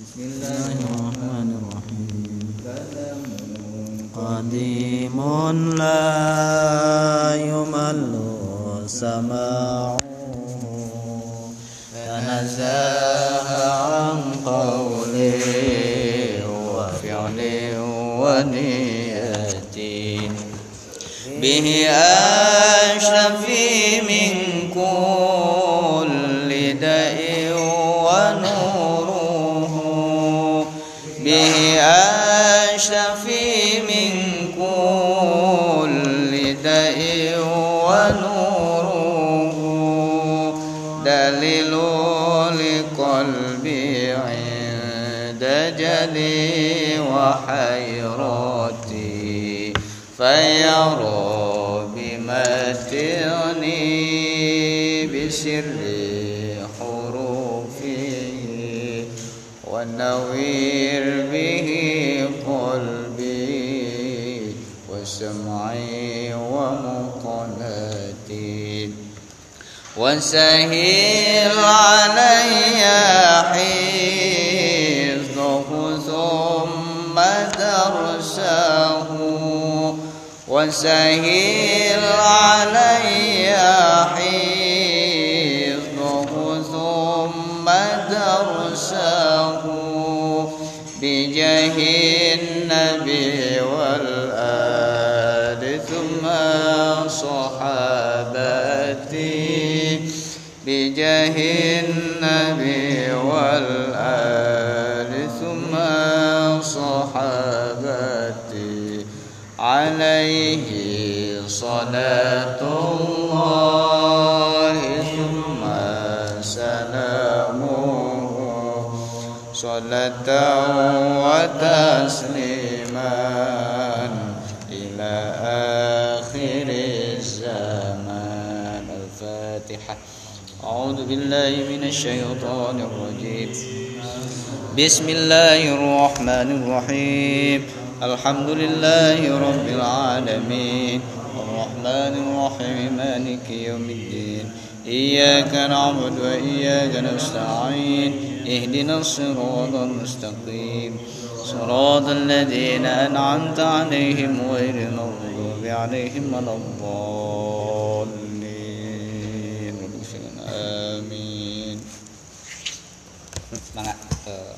بسم الله الرحمن الرحيم قديم لا يمل سماعه تنزه عن قولي وفعلي ونيتي به أشرف من wa hayrati فيرى بمتعني بسر حروفه ونوير به قلبي وسمعي ومقلتي وسهل علي حفظه وسهل علي حفظه ثم درسه بجاه النبي والآل ثم صحابتي بجاه النبي والآل. وتسليما إلى آخر الزمان. الفاتحة. أعوذ بالله من الشيطان الرجيم. بسم الله الرحمن الرحيم. الحمد لله رب العالمين. الرحمن الرحيم مالك يوم الدين إياك نعبد وإياك نستعين اهدنا الصراط المستقيم. صراط الذين أنعمت عليهم غير المغضوب عليهم ولا الضالين. آمين. Eh,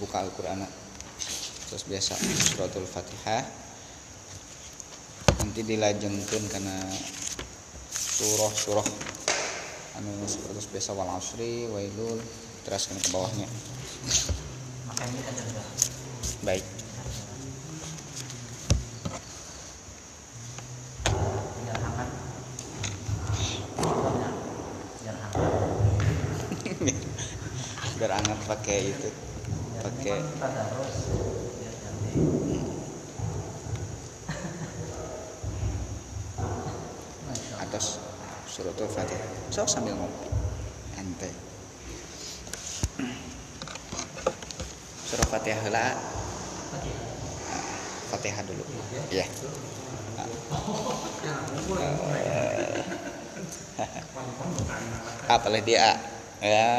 buka Al-Qur'an. Terus biasa suratul Fatihah. Nanti dilajengkeun karena surah-surah anu terus biasa wal asri wailul teruskan ke bawahnya. Baik. Biar hangat. Pakai itu pakai atas suratul so sambil ngopi? Ente. Surah fatihah lah fatihah dulu. Ya apa lah dia? Ya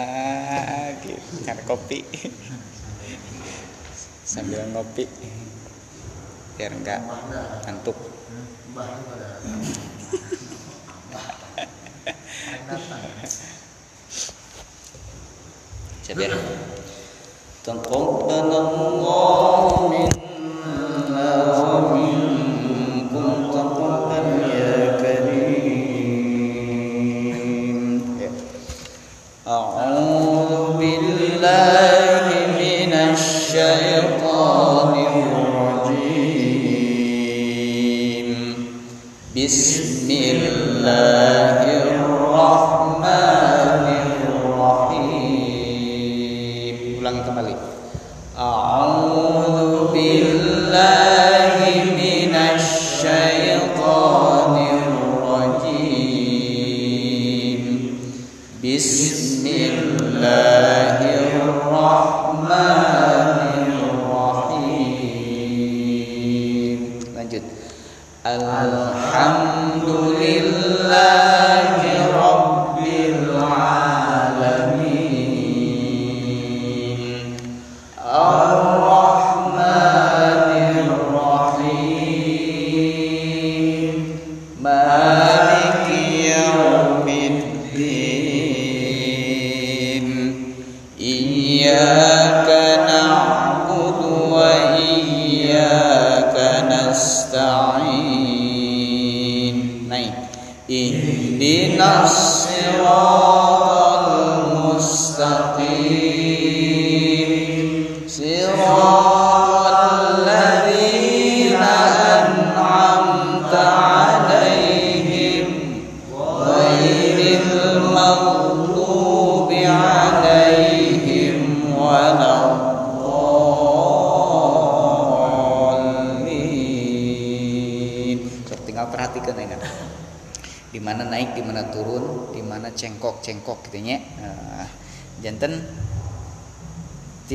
gitu. Kan kopi. Sambil ngopi. Biar enggak ngantuk biar Tengkong dan Allah.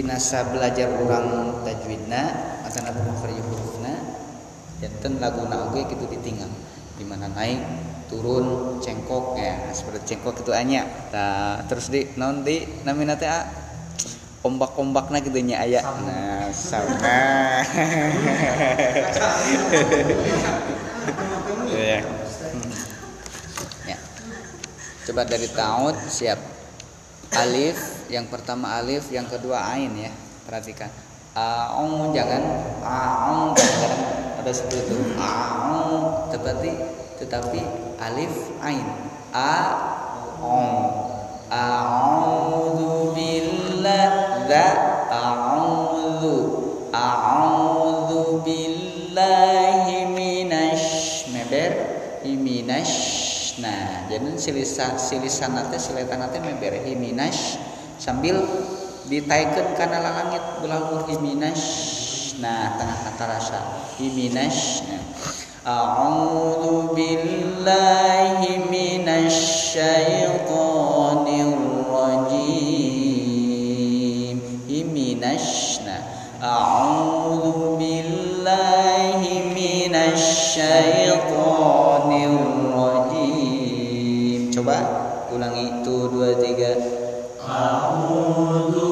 Tinasa belajar orang tajwidna atau nabi makhraj hurufna janten laguna oge gitu ditinggal. Di mana naik turun cengkok ya seperti cengkok itu anya. Nah, terus di non di namina teh ah, ombak-ombakna gitu nya aya. Nah sama. Ya. ya. Coba dari taud siap. Alif yang pertama alif yang kedua ain ya. Perhatikan. Aung jangan aung kadang ada seperti itu. Aung tetapi tetapi alif ain. A ong a'udzu billah la a'udzu a'udzu billahi minasy meber minasy nah jadi silisa silisan nate siletan nate meber minasy sambil ditaikan karena langit belahur iminash, nah tengah-tengah rasa iminash. nah. A'udhu billahi minasy syaithanir rajim. Iminash. A'udhu billahi minasy syaithanir rajim. Coba ulangi itu dua tiga أعوذ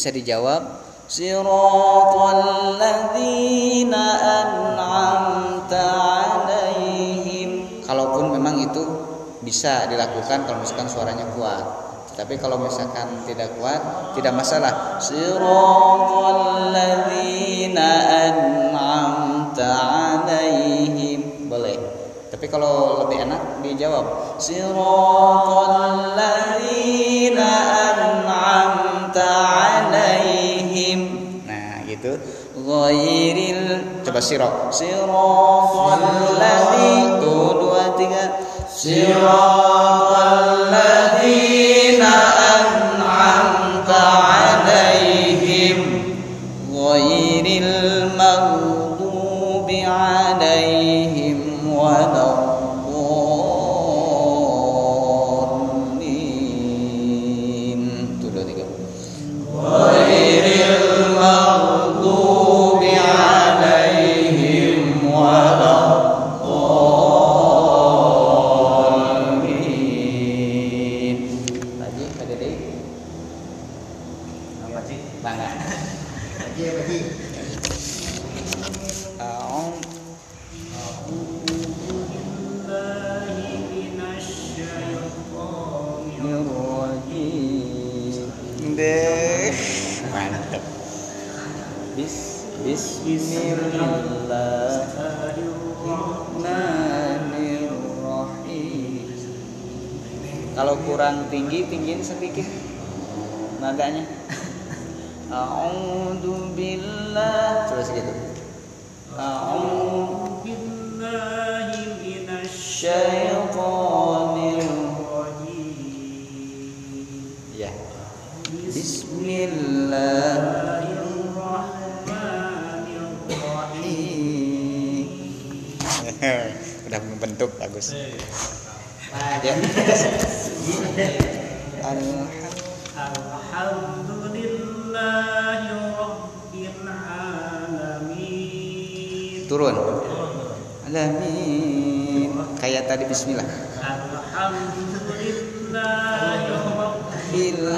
bisa dijawab siratal ladzina an'amta 'alaihim. Kalaupun memang itu bisa dilakukan kalau misalkan suaranya kuat. Tapi kalau misalkan tidak kuat tidak masalah. Siratal ladzina an'amta 'alaihim. Boleh. Tapi kalau lebih enak dijawab siratal ladzina ghairil coba sirat siratal ladzi 1 2 3 sirat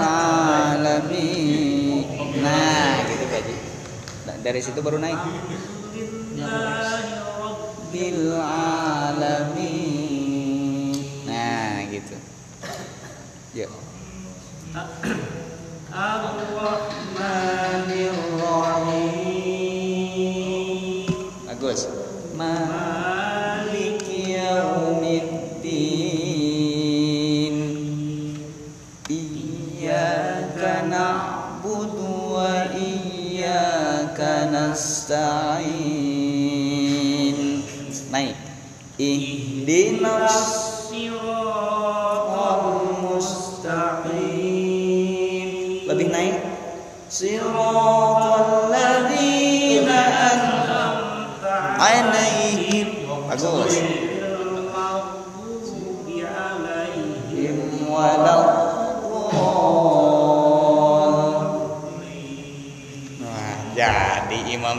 alamin. Nah, gitu Pak gaji. Nah, dari situ baru naik. Bil alamin. Nah, gitu. Yuk. Allah نستعين Naik Ihdinas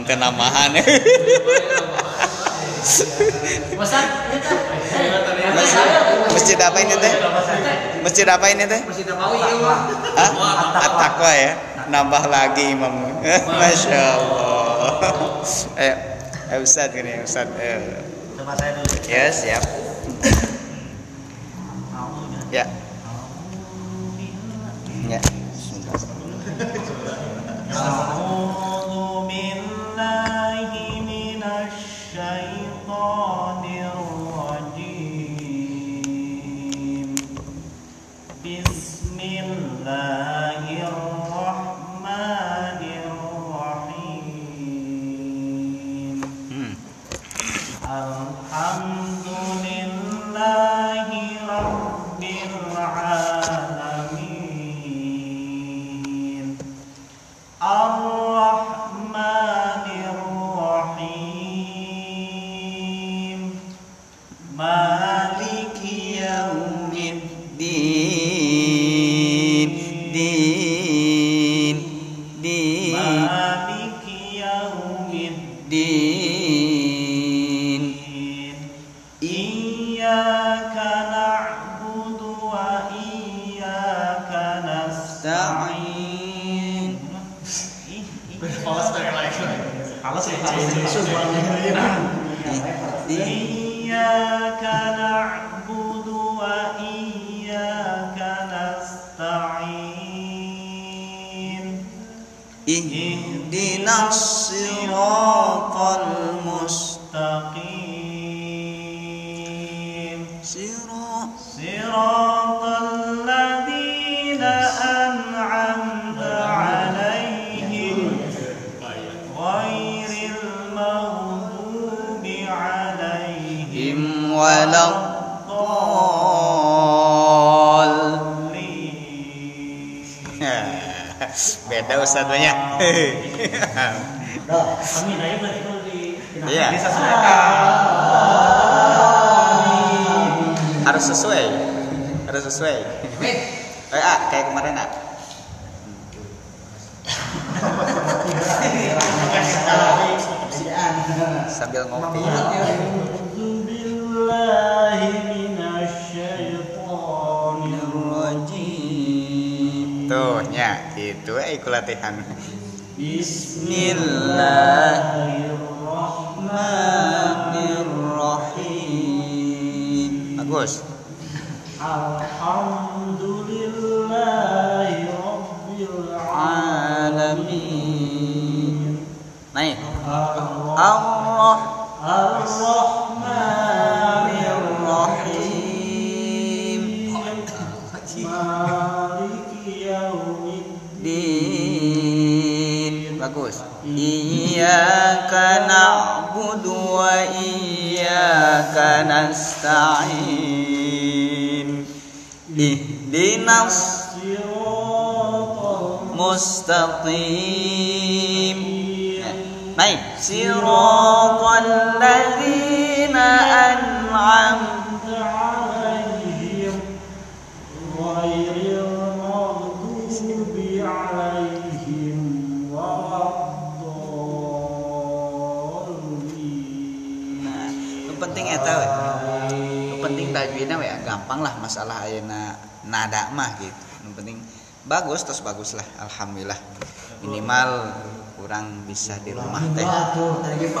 Iya, iya, iya. teh. Namahan masjid apa ini teh? Masjid apa ini teh? Masjid ah atakwa ya? Nambah lagi imam. Masya allah. Eh, eh ayo ustad gini ustad coba eh. saya dulu. Nah, ya siap ya. beda ustaz banyak Dah. Amin. Aja berarti kalau di Iya. harus sesuai. Harus sesuai. Eh ah, kayak kemarin ah. Sambil ngopi iku latihan Bismillahirrahmanirrahim. mustaqim naik siratal ladzina an'amta عليهم غير المغضوب عليهم ولا الضالين Nah, itu penting eta we. Itu penting tajwidna we gampang lah masalah ayeuna nada mah gitu. Bagus terus bagus lah alhamdulillah. Minimal kurang bisa di rumah teh.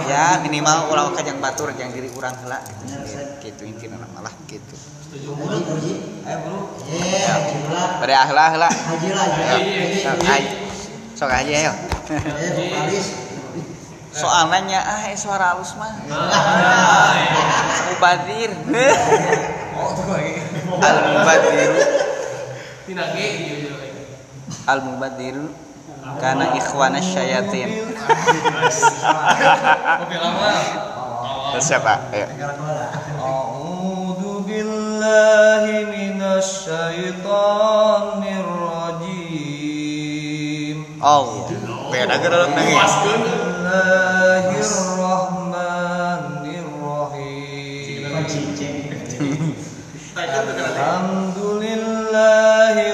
Ya minimal ulah kajang batur yang diri urang heula gitu. Gitu intina malah gitu. Bro. Eh, Haji lah. Bari ahlah heula. Haji lah, Haji. Sok aja. Sok aja ayo. Eh, vokalis. Soalnya ah eh, suara halus mah. Mubadir. Al mubadir al mubadir karena ikhwana syayatin siapa? Ayo. Billahi minasy rajim Allah beda Alhamdulillah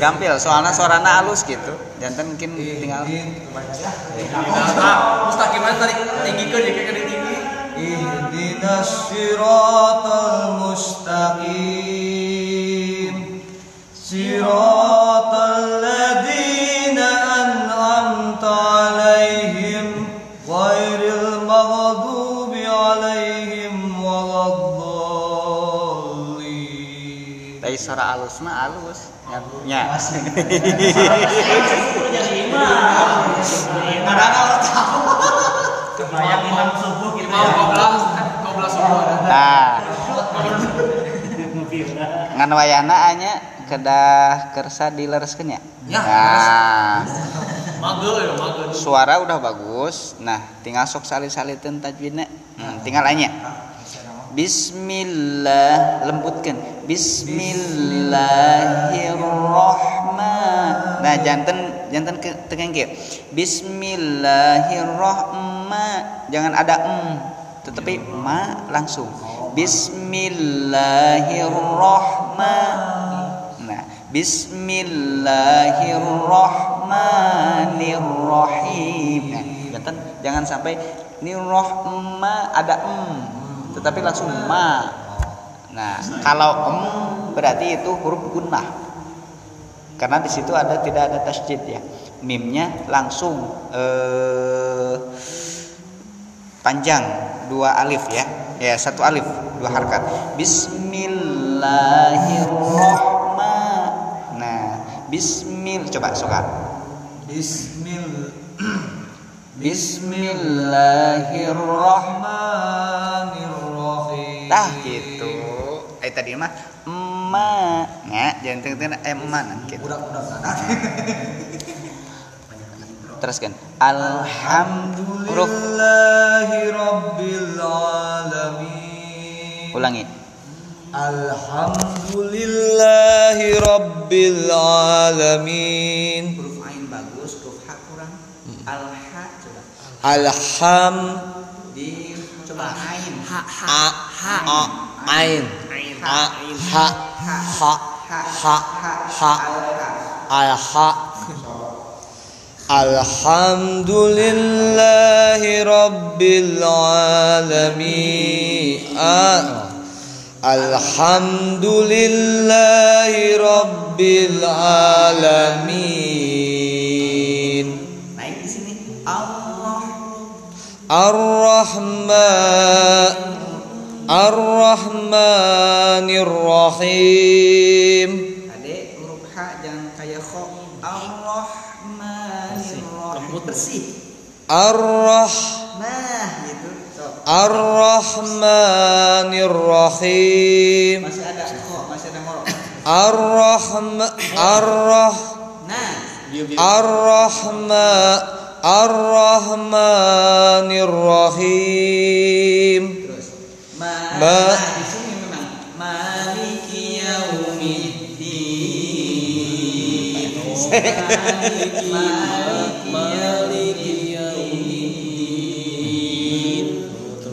gampil soalnya suarana halus gitu. Jantan mungkin iya, tinggal iya, iya. mustaqiman tadi tinggi ke dia ke tinggi ihdinas siratal mustaqim. Siratal ladzina an'amta alaihim ghairil maghdubi alaihim waladhdallin Tapi suara halus mah halus. Ya. ya. Kebayang imam subuh kita Mau goblas, goblas semua. Nah, ngan wayana anya kedah kersa dilereskeun ya. Nah, ya, magel. suara udah bagus. Nah, tinggal sok salih-salihkeun tajwidna. Nah, tinggal anya. Bismillah. Lembutkan. Bismillahirrahman. Nah jantan jantan ke tekan ke. Bismillahirrahman. Jangan ada em tetapi ma langsung. Bismillahirrahman. Nah Bismillahirrahmanirrahim. Nah, jantan jangan sampai ini rohma ada em tetapi langsung ma. Nah, kalau em berarti itu huruf gunnah. Karena di situ ada tidak ada tasjid ya. mimnya langsung eh, panjang dua alif ya ya satu alif dua harkat Bismillahirrahman nah Bismil coba suka Bismillahirrahmanirrahim Bismillahirrahmanirrahim. Tah gitu. Eh tadi mah emak ya jangan tengah eh emak gitu. Teruskan. Alhamdulillah. Huruf Alhamdulillahi Rabbil Alamin ulangi. Alhamdulillahi Rabbil Alamin Huruf ain bagus, huruf ha kurang. Alha coba. Alham Di coba ain. Ha A A Ain A Ha Ha Ha Ha Alha Alhamdulillahi Rabbil Alamin Ah. Alhamdulillahi Rabbil Alamin Naik di sini. Allah. Ar-Rahman الرحمن الرحيم الرحمن الرحيم bersih. الرحيم الرحم الرحمن الرحيم Ma, di sini memang maliki yaumiddin. maliki yaumiddin.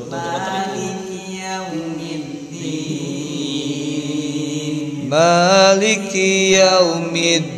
Maliki yaumiddin. Maliki yaumiddin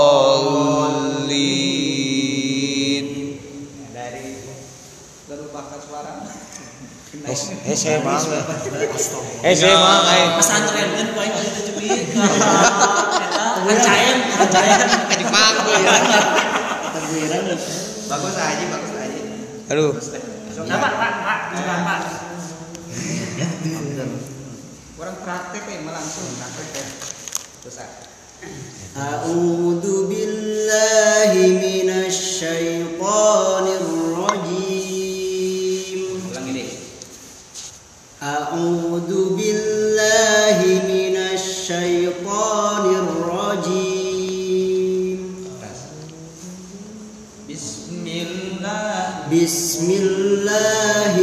Eh saya mang Eh saya mang eh. pesantren kan poin itu cuy ancayan ancayan Di pangku ya. bagus aja bagus aja Aduh. nah pak pak pak coba pak orang praktek ya malah langsung praktek ya terus ah. أعوذ بالله من الشيطان بسم الله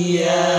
وإياك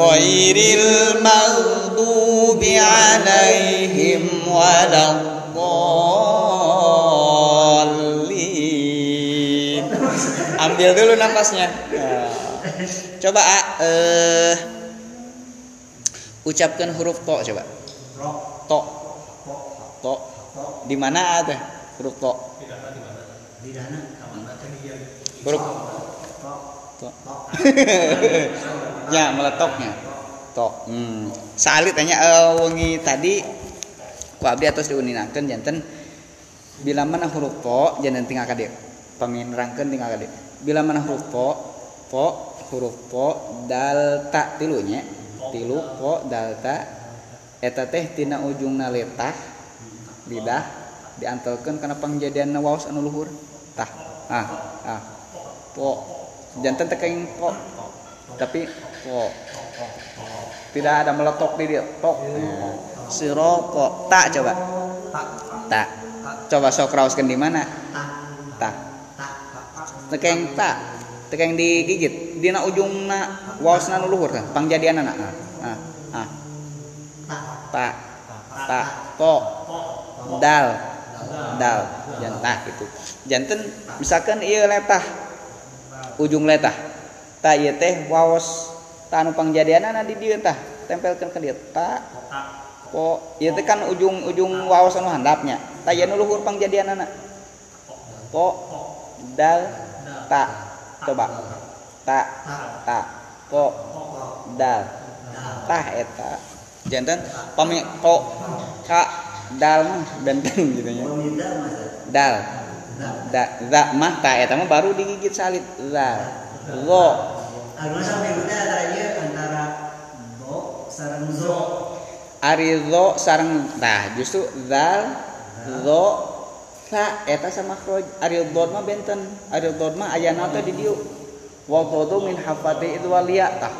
غير المغضوب عليهم ولا الضالين ambil dulu nafasnya Nah. coba A, eh, ucapkan huruf to coba to to di mana ada huruf to huruf to ya meletoknya. To hmm. salit tanya eh, wengi tadi ku abdi atos diuninakeun janten. Bila mana huruf to jangan tinggal kade. Paminrangkeun tinggal kade. Bila mana huruf po po huruf po dal ta tilunya tilu po dal ta eta teh tina ujungna letah lidah. Diantelkeun kana pangjadian waos anu luhur. Tah ah ah. Po jantan tekaing po. Tapi po. Tidak ada meletok di dia tok siroko tak coba. Tak coba sok di mana? Tak tekeng tak tekeng digigit. Dina ujungna waosna nu luhur kan pangjadianna ah ah ah tak tak po. Dal. Dal. Jantah gitu. Janten misalkan iya letah ujung letah tak iya teh waos tanu pangjadianana di dieu tah tempelkeun ke dieu. Tak po ieu teh kan ujung ujung waos anu handapnya. Nu luhur pangjadianana po dal tak coba. Tak tak po dal. Tah eta. Janten pami po ka dal mah benten gitu nya. Dal da za mah ta eta mah baru digigit salit za lo Anu sampai antara ieu antara do sareng zo. ari zo sareng nah justru zal zo sa eta sama kroj ari dod mah benten. Ari dod mah ayana teh di dieu wa qadu min hafati itu walia tah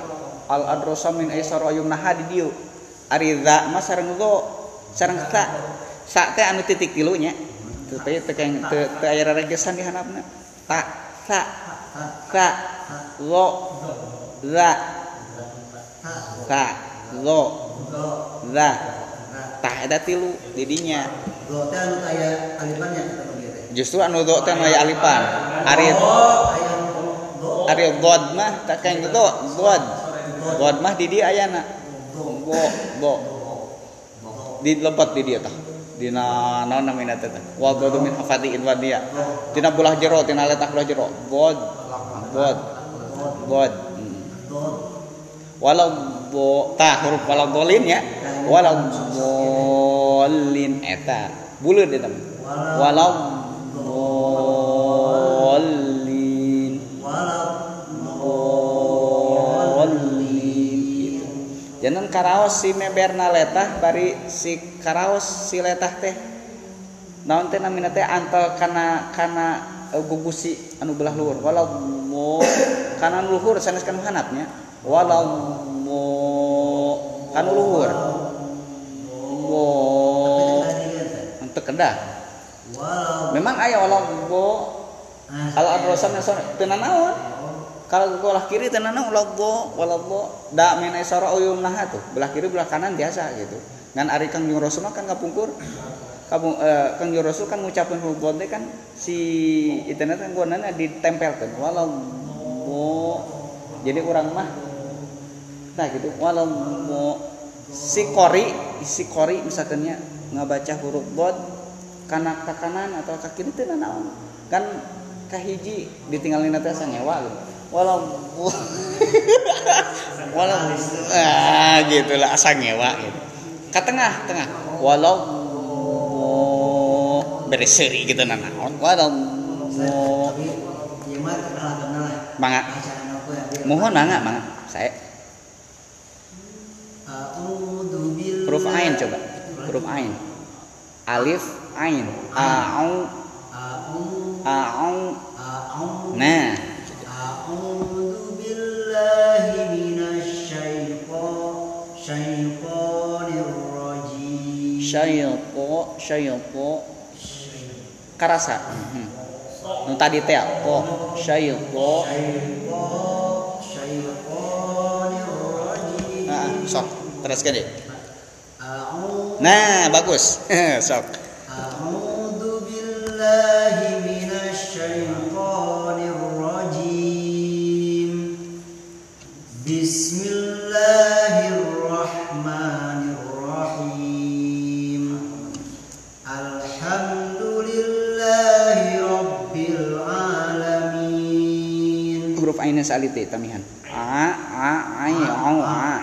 al adrosa min aisar ayum naha di dieu ari za mah sareng zo sareng sa. Sa teh anu titik tilunya teh keng teu teu aya raregesan di handapna ta sa sa lo za sa lo za tah eta tilu didinya. Teh anu teh. justru anu do teh aya alipan. Ari do. ari god mah tak keng do god. God mah di dieu ayana. Go go. Di lebet di dieu tah dina naon namina teh tah wa godu min hafati in wadia dina bulah jero tina letak bulah jero. God god god Hmm. walau bo tah huruf walau dolin ya. Walau dolin eta. Buleud eta walau karaos si meberna letah bari si karaos si letah teh. Naon teh namina teh? Antel kana kana uh, gugusi anu belah luhur. Walau mo kana anu luhur sanes kan hanapnya. Walau mo kanu luhur. Mo. Untuk kedah. Memang aya walau mo. Kalau adrosan yang sore teu kalau belah kiri mo walau mo da mena sora uyum nah tuh belah kiri belah kanan biasa gitu. Ngan ari kang Jung Rasul mah kan ngapungkur kamu eh, Kang Jung Rasul kan huruf teh kan si internet kan gonana ditempelkeun. Walau mo jadi orang mah nah gitu walau mo si kori si kori misalkannya ngabaca huruf bod kana ke kanan atau ke kiri teh naon kan kahiji ditinggalin teh sanyewa gitu walau walau ah gitu lah asa ngewa gitu. Ke tengah tengah. Walau mo beres seri gitu nah naon walau mangga. Mohon mangga mangga. Saya. Huruf ain coba. Huruf ain. Alif ain. A'u. A'udzu a'u. A'udzu nah syaiqo syaiqo karasa hmm. nu tadi teh ko syaiqo Syaiton syaitonir rajim. ah sok teruskan deh nah bagus sok A'udzu billahi minasy syaithanir ain salite tamihan a a ai au a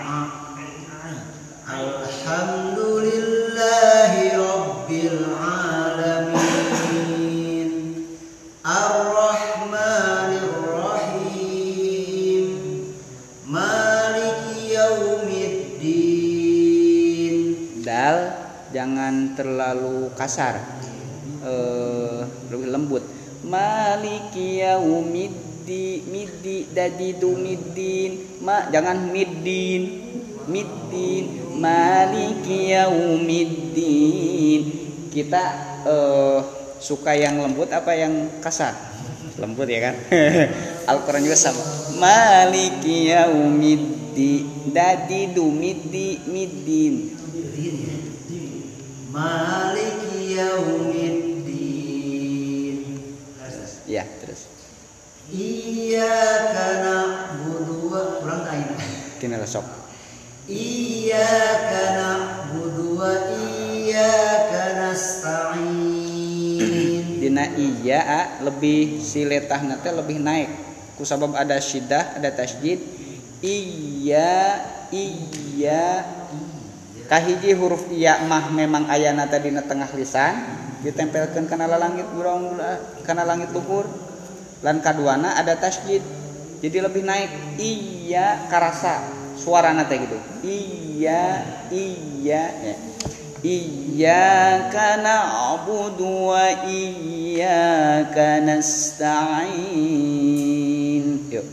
Alhamdulillahi rabbil alamin. Ar-Rahmanir Rahim. Maliki yaumiddin. dal jangan terlalu kasar eh lebih lembut maliki yaumiddi middi dadidu middin ma jangan middin. Middin maliki yaumiddin. Kita eh suka yang lembut apa yang kasar? Lembut ya kan? Al-Quran juga sama. Maliki yaumiddi dadidu middi middin. Maliki yaumiddin. Iyyaka na'budu wa kurang tak ini. kena sok Iyyaka na'budu wa iyyaka nasta'in. dina iya a, lebih si letah teh lebih naik. Kusabab ada syiddah ada tasjid. Iya iya. Kahiji huruf iya mah memang ayana tadi dina tengah lisan ditempelkan kana langit burung kana langit luhur lan kaduana ada tasjid jadi lebih naik iya karasa suara teh gitu iya iya ya. Iyyaka na'budu wa iyyaka nasta'in. Yuk.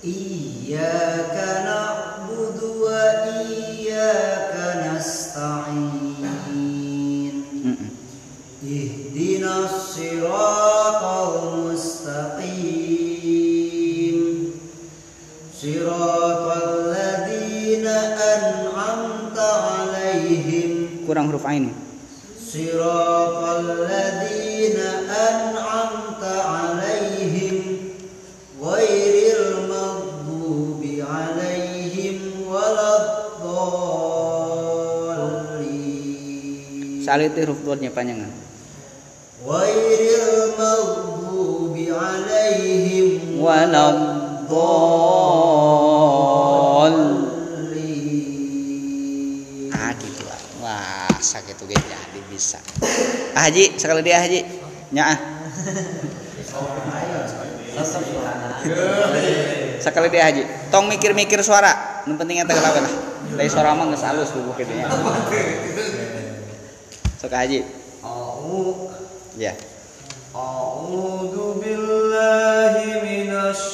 Iyyaka na'budu wa iyyaka nasta'in. Ihdinas siratal mustaqim. Siratal ladzina an'amta 'alaihim. Kurang huruf ain. Siratal ladzina an'amta 'alaihim ghairil maghdubi 'alaihim waladdallin. Salite huruf dodnya panjangan. ghairil maghdubi 'alaihim Walad dhalin ah gitu lah wah sakit tuh jadi bisa ah haji sekali dia haji nya ah sekali dia haji tong mikir-mikir suara yang penting eta lawan lah dari suara mah geus halus bubuh kitu nya sok haji ya أعوذ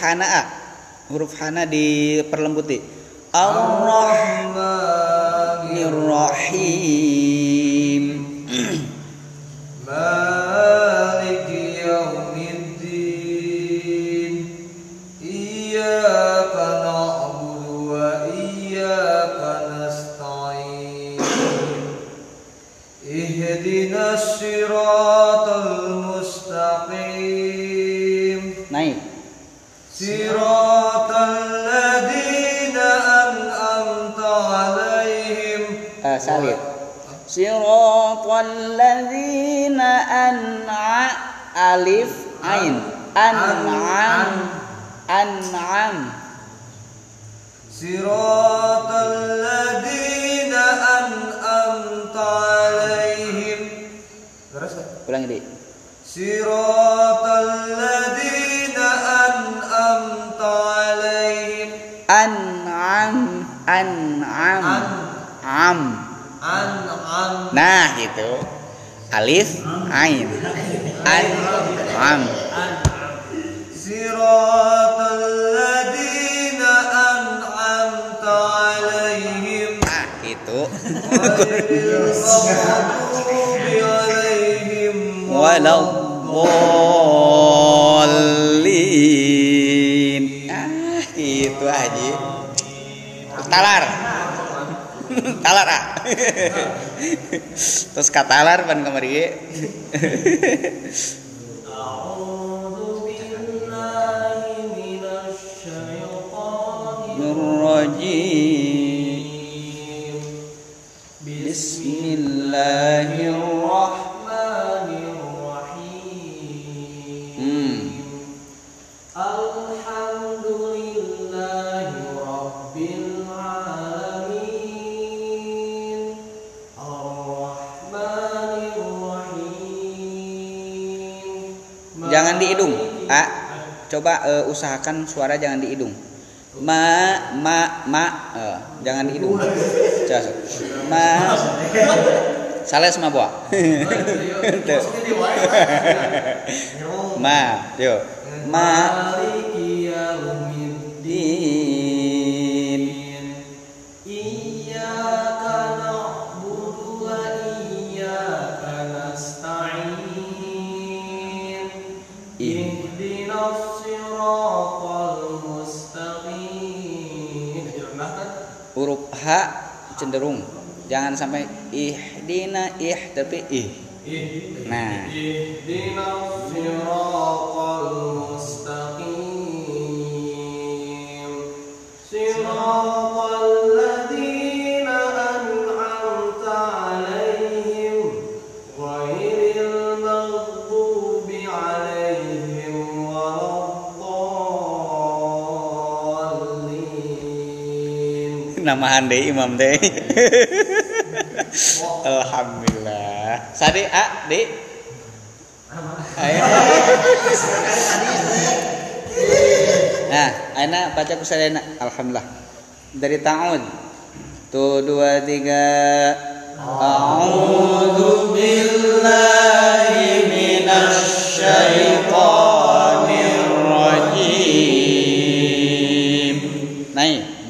hana A. Huruf hana diperlembuti. Ar-Rahmanir Rahim. alif ain. An am. Siratal ladzina an'amta alaihim. Ah itu. Walau bolin ah itu aja talar. Talar ah. terus katalar pan kamari ge. Coba eh, usahakan suara jangan di hidung Ma Ma Ma eh, Jangan di hidung. Ma Sales ma buah. Ma Yo Ma cenderung. Jangan sampai ih dina ih tapi ih. Nah. Namahan deh imam deh alhamdulillah. Sadi a di nah aina baca kusadana alhamdulillah. Dari ta'ud. Tuh dua tiga. A'udzu billahi minasy syaithanir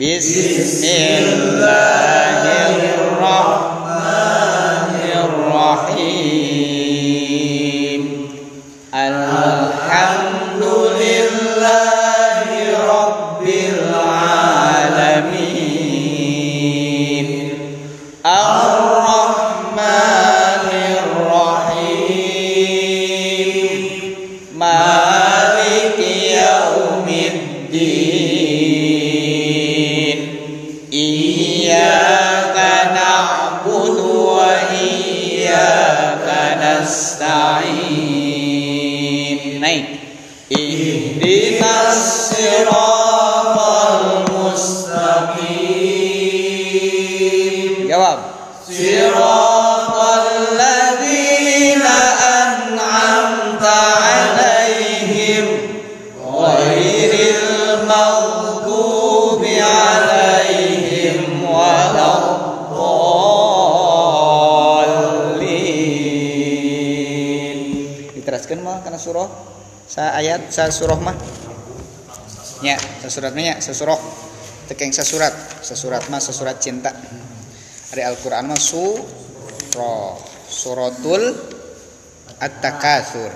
Naik. Surah? Sa ayat? Sa surah mah? Nya mah nya sa surah. Tekeng sa surat. Sa surat mah sa surat cinta. Ari Al-Qur'an mah surah. Suratul At-Takatsur.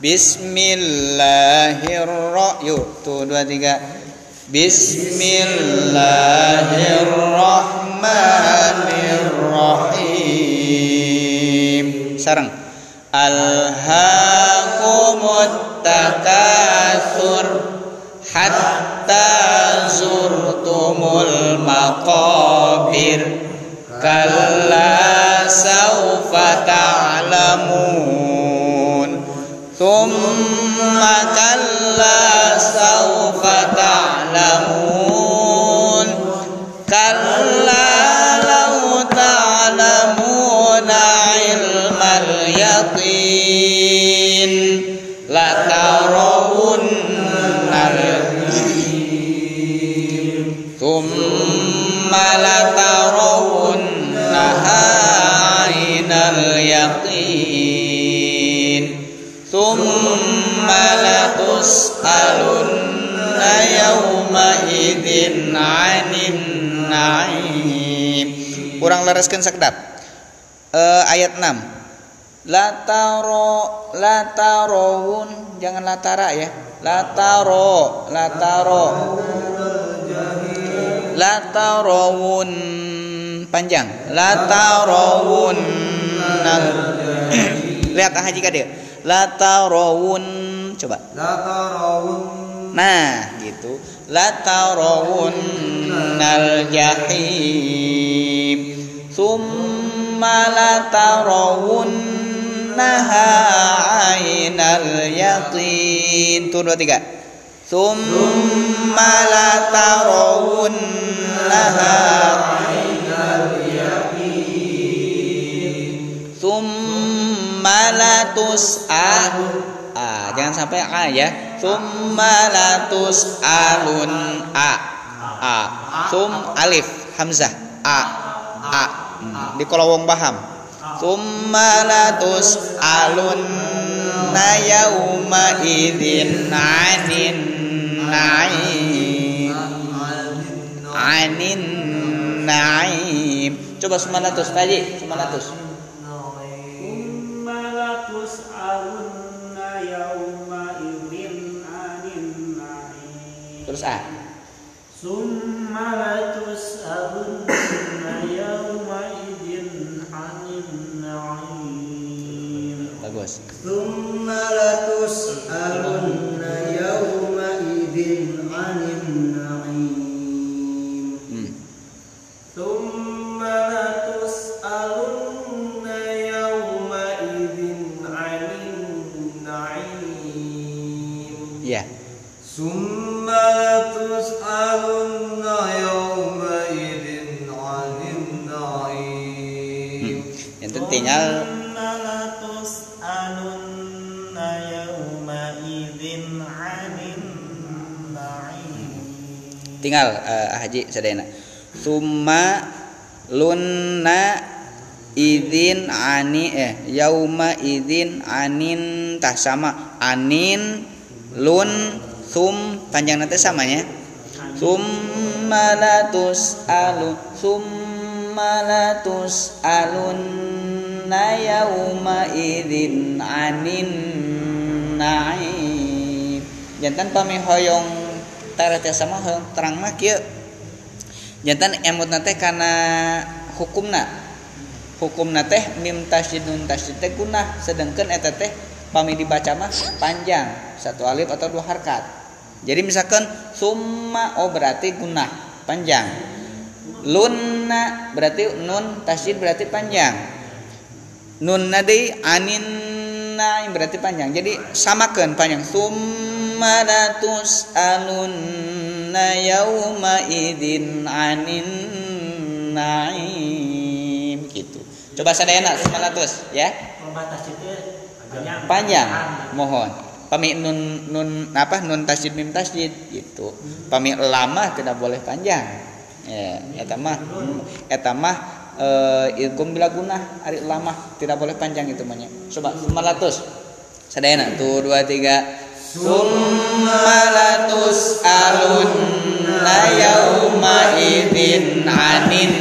Bismillahirrahmanirrahim. Tuh dua tiga Bismillahirrahmanirrahim. Sarang ألهاكم التكاثر حتى زرتم المقابر. كلا سوف تعلمون. ثم كلا سوف تعلمون. Lereskan sekedap Eh, ayat 6 lataro latarawun jangan latara ya. Lataro lataro latarawun panjang. Latarawun lihat ah haji dia latarawun coba. Nah gitu. Latarawun nal jahim latarawun naha ainal yaqin tuh dua summa latarawunnaha summa latus'a ah jangan sampai a ya. summa latus'alun a a sum alif hamzah a a Hmm. di kolowong baham summa latus alun na yauma idin anin naim. Anin naim. Coba summa latus tadi summa latus. Alun na yauma idin anin naim. Terus ah summa alun tinggal tinggal uh, haji sadayana summa lunna idin ani eh yauma idin anin tah sama. Anin lun sum panjang nanti samanya summa latus alu summa latus alunna yauma idin anin naim. Jantan pamihoyong sama terang jantan emut nate kana hukumna. Hukumna teh mim tasydid nun tasydid teh gunah sedengkeun eta teh pami dibaca mah panjang satu alif atau dua harkat. Jadi misalkan summa oh berarti gunah panjang. Lunna berarti nun tasjid berarti panjang. Nun nadi anin naim berarti panjang. Jadi samakan panjang. Summa alunna yauma idin anin naim. Gitu. Coba sadayana summa latus ya? Pembatas itu panjang. panjang mohon. Pami nun nun apa nun tasjid mim tasjid gitu. Pami lama tidak boleh panjang. Ya eta mah eta mah eh ilkum bila gunah ari lama tidak boleh panjang itu mah nya. coba 900 sadayana tuh dua tiga Summalatus alunna yauma idzin anin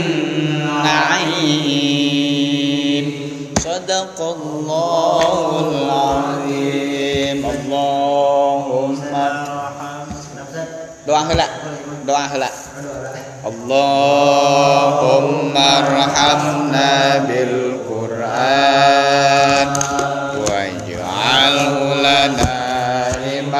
na'im. Sadaqallahul azim. Allahumma. Doa heula Doa heula Allahumma arhamna bil Qur'an. Waj'alhu lana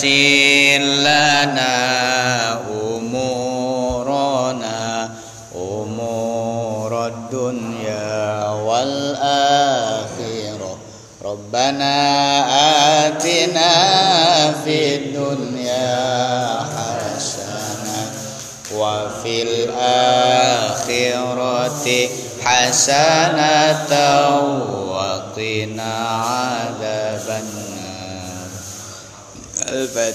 ويسر